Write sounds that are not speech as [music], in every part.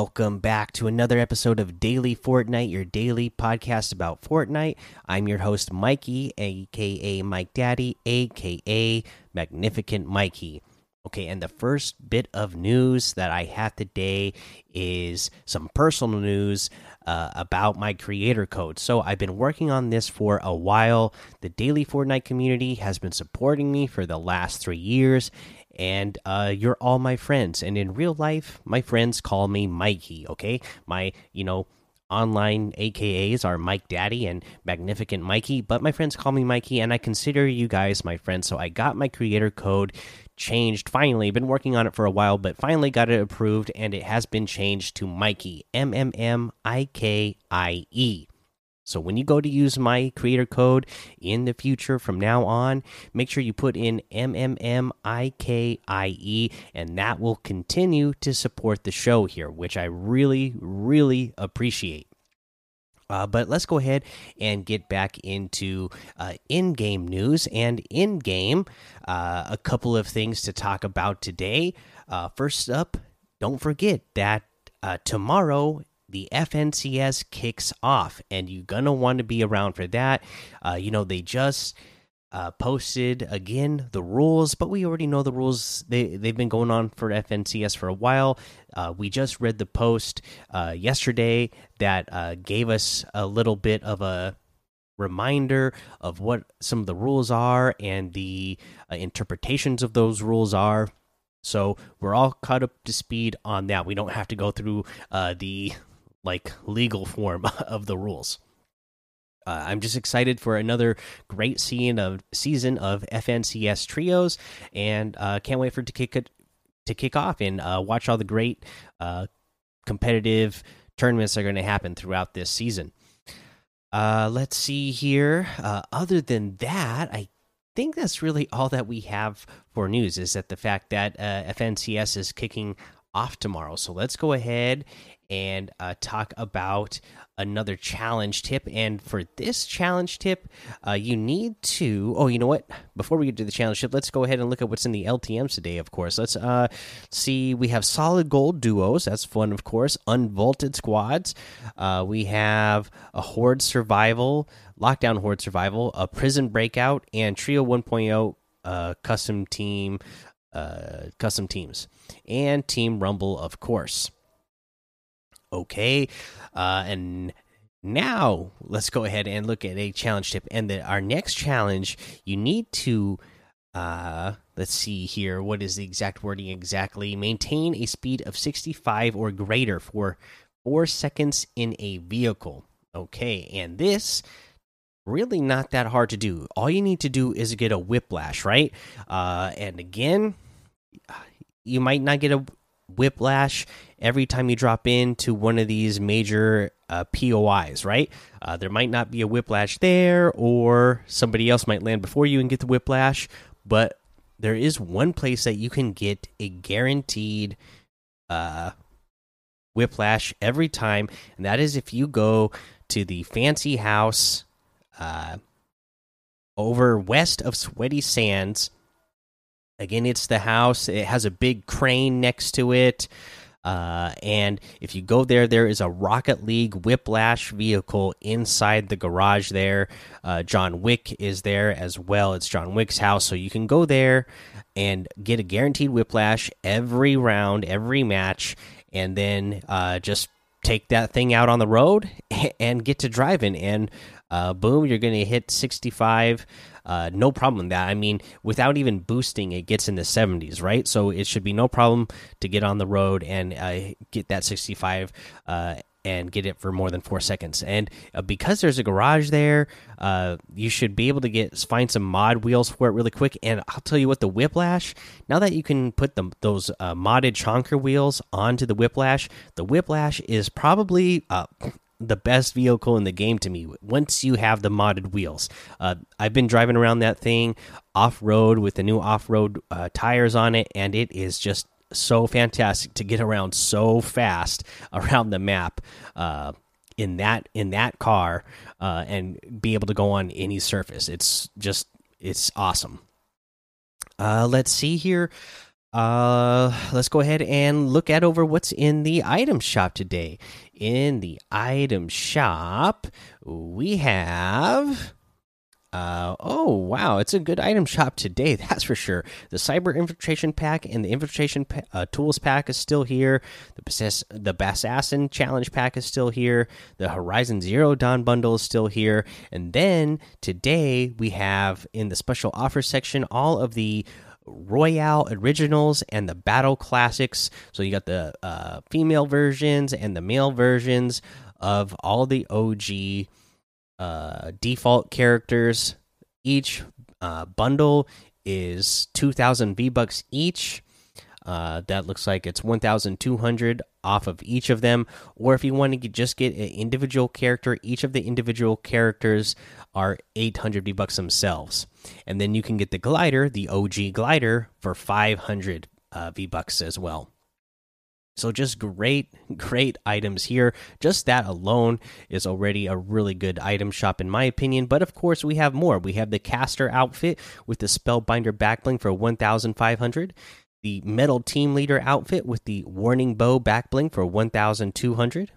Welcome back to another episode of Daily Fortnite, your daily podcast about Fortnite. I'm your host, Mikey, aka Mike Daddy, aka Magnificent Mikey. Okay, and the first bit of news that I have today is some personal news uh, about my creator code. So, I've been working on this for a while. The Daily Fortnite community has been supporting me for the last three years, and uh, you're all my friends. And in real life, my friends call me Mikey. Okay, my you know online AKAs are Mike Daddy and Magnificent Mikey, but my friends call me Mikey, and I consider you guys my friends. So I got my creator code changed finally. Been working on it for a while, but finally got it approved, and it has been changed to Mikey M M M I K I E. So when you go to use my creator code in the future from now on, make sure you put in MMMIKIE and that will continue to support the show here, which I really, really appreciate. Uh, but let's go ahead and get back into uh, in game news. And in game, uh, a couple of things to talk about today. Uh, first up, don't forget that uh, tomorrow the FNCS kicks off, and you're gonna want to be around for that. Uh, you know, they just uh, posted again the rules, but we already know the rules. They they've been going on for FNCS for a while. Uh, we just read the post uh, yesterday that uh, gave us a little bit of a reminder of what some of the rules are and the uh, interpretations of those rules are. So we're all caught up to speed on that. We don't have to go through uh, the like legal form [laughs] of the rules. Uh, I'm just excited for another great season of season of FNCS trios, and uh, can't wait for it to kick it to kick off and uh, watch all the great uh, competitive tournaments that are going to happen throughout this season. Uh, let's see here. Uh, other than that, I think that's really all that we have for news. Is that the fact that FNCS is kicking off tomorrow? So let's go ahead and uh, talk about another challenge tip. And for this challenge tip, uh, you need to. Oh, you know what? Before we get to the challenge tip, let's go ahead and look at what's in the LTMs today. Of course, let's uh, see. We have solid gold duos. That's fun, of course. Unvaulted squads. Uh, we have a horde survival, lockdown horde survival, a prison breakout, and trio 1.0 uh, custom team. Uh, custom teams and team rumble of course okay. Uh, and now let's go ahead and look at a challenge tip. And the, our next challenge, you need to, uh, let's see here. What is the exact wording exactly? Maintain a speed of 65 or greater for four seconds in a vehicle. Okay. And this really not that hard to do. All you need to do is get a whiplash, right? Uh, and again, you might not get a whiplash every time you drop into one of these major uh, POIs, right? Uh, there might not be a whiplash there, or somebody else might land before you and get the whiplash, but there is one place that you can get a guaranteed uh, whiplash every time, and that is if you go to the fancy house uh, over west of Sweaty Sands Again, it's the house. It has a big crane next to it. Uh, and if you go there, there is a Rocket League Whiplash vehicle inside the garage there. Uh, John Wick is there as well. It's John Wick's house. So you can go there and get a guaranteed Whiplash every round, every match, and then uh, just take that thing out on the road [laughs] and get to driving. And uh, boom, you're to hit 65 uh, no problem with that. I mean, without even boosting, it gets in the 70s, right? So it should be no problem to get on the road and uh, get that 65 uh, and get it for more than four seconds. And uh, because there's a garage there, uh, you should be able to get find some mod wheels for it really quick. And I'll tell you what, the Whiplash. Now that you can put the, those uh, modded chonker wheels onto the Whiplash, the Whiplash is probably the best vehicle in the game to me once you have the modded wheels. Uh, I've been driving around that thing off road with the new off road uh, tires on it, and it is just so fantastic to get around so fast [laughs] around the map uh, in that in that car uh, and be able to go on any surface. It's just it's awesome. Uh, let's see here. uh, let's go ahead and look at over what's in the item shop today. In the item shop, we have. Uh, oh wow, it's a good item shop today, [laughs] that's for sure. The Cyber Infiltration Pack and the Infiltration pa uh, Tools Pack is still here. The Bass the Bassassin Challenge Pack is still here. The Horizon Zero Dawn Bundle is still here. And then today we have in the special offer section all of the Royale Originals and the Battle Classics. So you got the uh, female versions and the male versions of all the OG uh, default characters. Each uh, bundle is 2,000 V Bucks each. Uh, that looks like it's 1,200 off of each of them. Or if you want to just get an individual character, each of the individual characters are 800 V bucks themselves. And then you can get the glider, the OG glider, for 500 uh, V bucks as well. So just great, [laughs] great items here. Just that alone is already a really good item shop in my opinion. But of course, we have more. We have the caster outfit with the spellbinder backbling for 1,500 the metal team leader outfit with the warning bow backbling for 1200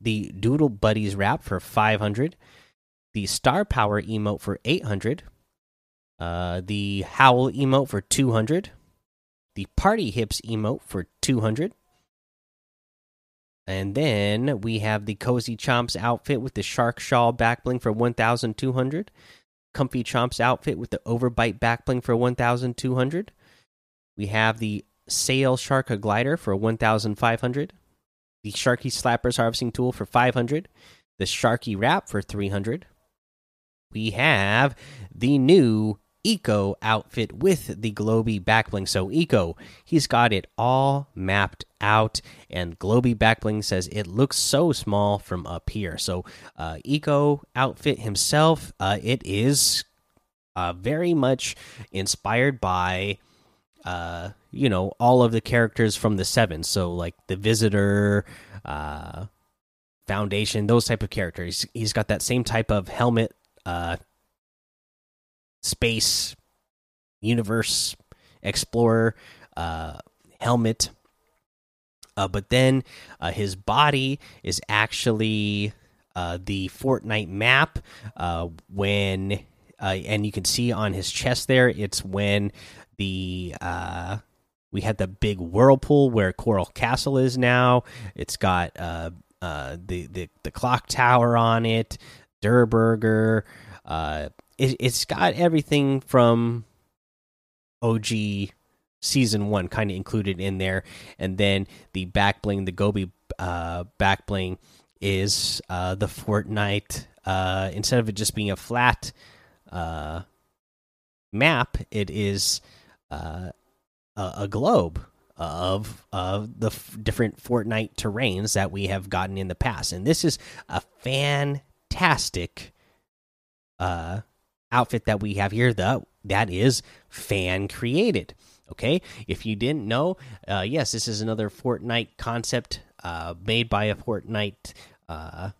the doodle buddies wrap for 500 the star power emote for 800 uh, the howl emote for 200 the party hips emote for 200 and then we have the cozy chomps outfit with the shark shawl back bling for 1200 comfy chomps outfit with the overbite back bling for 1200 we have the Sail Sharka glider for 1,500. The Sharky Slappers harvesting tool for 500. The Sharky wrap for 300. We have the new Eco outfit with the Globy backbling. So Eco, he's got it all mapped out, and Globy backbling says it looks so small from up here. So uh, Eco outfit himself, uh, it is uh, very much inspired by uh you know all of the characters from the seven so like the visitor uh foundation those type of characters he's got that same type of helmet uh space universe explorer uh helmet uh but then uh his body is actually uh the Fortnite map uh when uh and you can see on his chest there it's when the uh we had the big whirlpool where Coral Castle is now. It's got uh uh the the the clock tower on it, Durrr Burger. Uh, it, it's got everything from OG season one kind of included in there, and then the back bling, the Gobi uh back bling is uh the Fortnite. Uh, instead of it just being a flat uh map, it is uh, a, a, globe of of the different Fortnite terrains that we have gotten in the past, and this is a fantastic uh, outfit that we have here. That that is fan created. Okay, if you didn't know, uh, yes, this is another Fortnite concept uh, made by a Fortnite uh,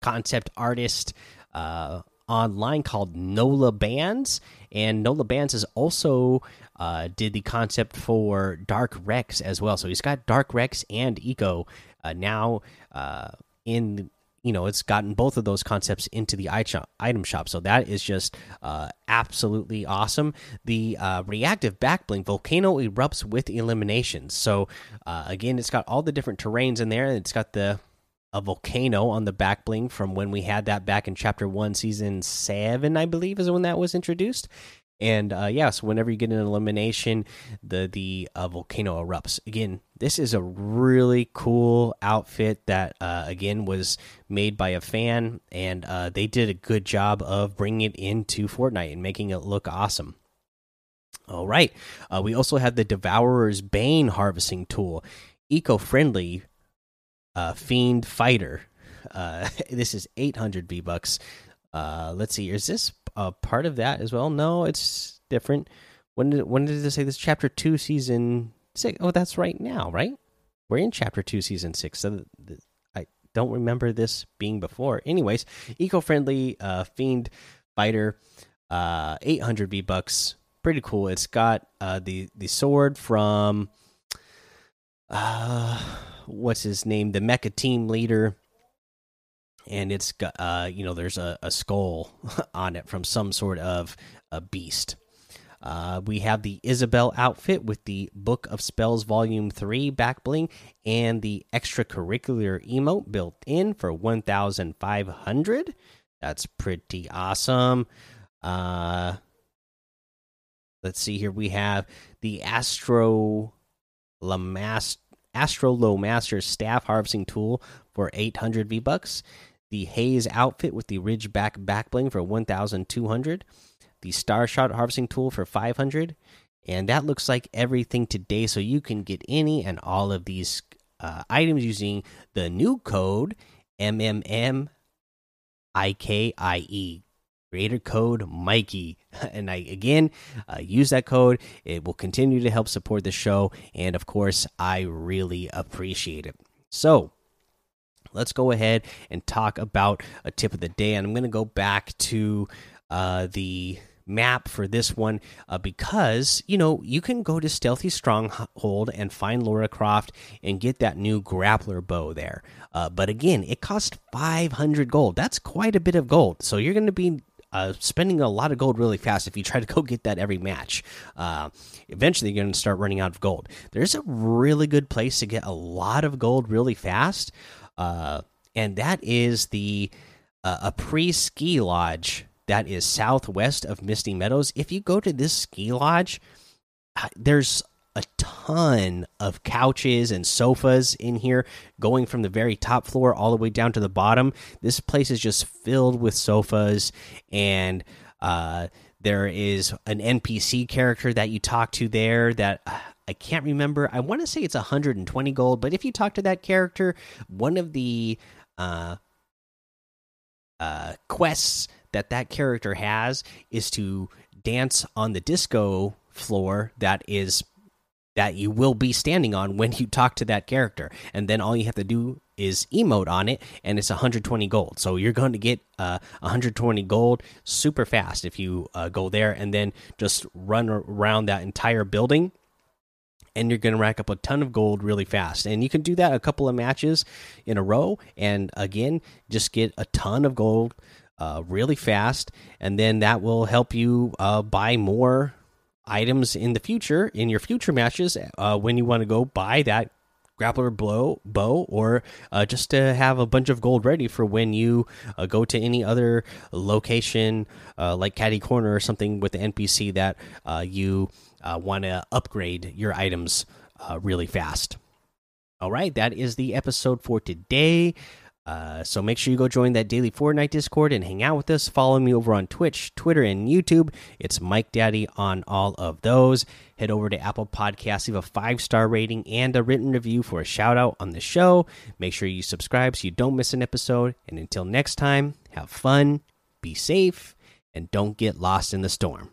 concept artist uh, online called Nola Bands, and Nola Bands is also uh, did the concept for Dark Rex as well. So he's got Dark Rex and Eco uh, now in. You know, it's gotten both of those concepts into the item shop, so that is just uh, absolutely awesome. The uh, reactive backbling volcano erupts with eliminations. So uh, again, it's got all the different terrains in there. And it's got the a volcano on the back bling from when we had that back in chapter one, season seven, I believe, is when that was introduced. And uh, yeah, so whenever you get an elimination, the the uh, volcano erupts. Again, this is a really cool outfit that uh, again was made by a fan, and uh, they did a good job of bringing it into Fortnite and making it look awesome. All right, uh, we also have the Devourer's Bane harvesting tool, eco-friendly uh, fiend fighter. [laughs] this is 800 V bucks. Uh let's see, is this a part of that as well? No, it's different. When did when did it say this? Chapter two, season six. Oh, that's right now, right? We're in chapter two, season six. So I don't remember this being before. Anyways, eco-friendly uh, fiend fighter, uh, 800 V bucks pretty cool. It's got uh, the the sword from uh, what's his name, the Mecha Team Leader, and it's got uh, you know, there's a, a skull [laughs] on it from some sort of a beast. Uh, we have the Isabelle outfit with the Book of Spells Volume 3 back bling and the extracurricular emote built in for 1,500. That's pretty awesome. Uh, let's see here. We have the Astro Lamaster. Astro Master staff harvesting tool for 800 V bucks, the Haze outfit with the Ridgeback backbling for 1,200, the Starshot harvesting tool for 500, and that looks like everything today. So you can get any and all of these uh, items using the new code MMM IKIE creator code Mikey. [laughs] And I again uh, use that code. It will continue to help support the show, and of course, I really appreciate it. So let's go ahead and talk about a tip of the day. And I'm going to go back to uh, the map for this one uh, because you know you can go to stealthy stronghold and find laura croft and get that new grappler bow there uh, but again it costs 500 gold that's quite a bit of gold so you're going to be uh, spending a lot of gold really fast if you try to go get that every match. Uh, eventually, you're going to start running out of gold. There's a really good place to get a lot of gold really fast, uh, and that is the uh, a pre ski lodge that is southwest of Misty Meadows. If you go to this ski lodge, uh, there's a ton of couches and sofas in here, going from the very top floor all the way down to the bottom. This place is just filled with sofas, and uh, there is an NPC character that you talk to there that. I can't remember. I want to say it's 120 gold, but if you talk to that character, one of the uh, uh, quests that that character has is to dance on the disco floor that is that you will be standing on when you talk to that character. And then all you have to do is emote on it, and it's 120 gold. So you're going to get uh, 120 gold super fast if you uh, go there and then just run around that entire building. And you're going to rack up a ton of gold really fast. And you can do that a couple of matches in a row. And again, just get a ton of gold uh, really fast. And then that will help you uh, buy more items in the future in your future matches uh, when you want to go buy that grappler blow bow or uh, just to have a bunch of gold ready for when you uh, go to any other location uh, like Catty Corner or something with the npc that you uh, want to upgrade your items uh, really fast all right that is the episode for today uh, so make sure you go join that daily Fortnite Discord and hang out with us. Follow me over on Twitch, Twitter, and YouTube. It's Mike Daddy on all of those. Head over to Apple Podcasts, leave a five star rating and a written review for a shout out on the show. Make sure you subscribe so you don't miss an episode. And until next time, have fun, be safe, and don't get lost in the storm.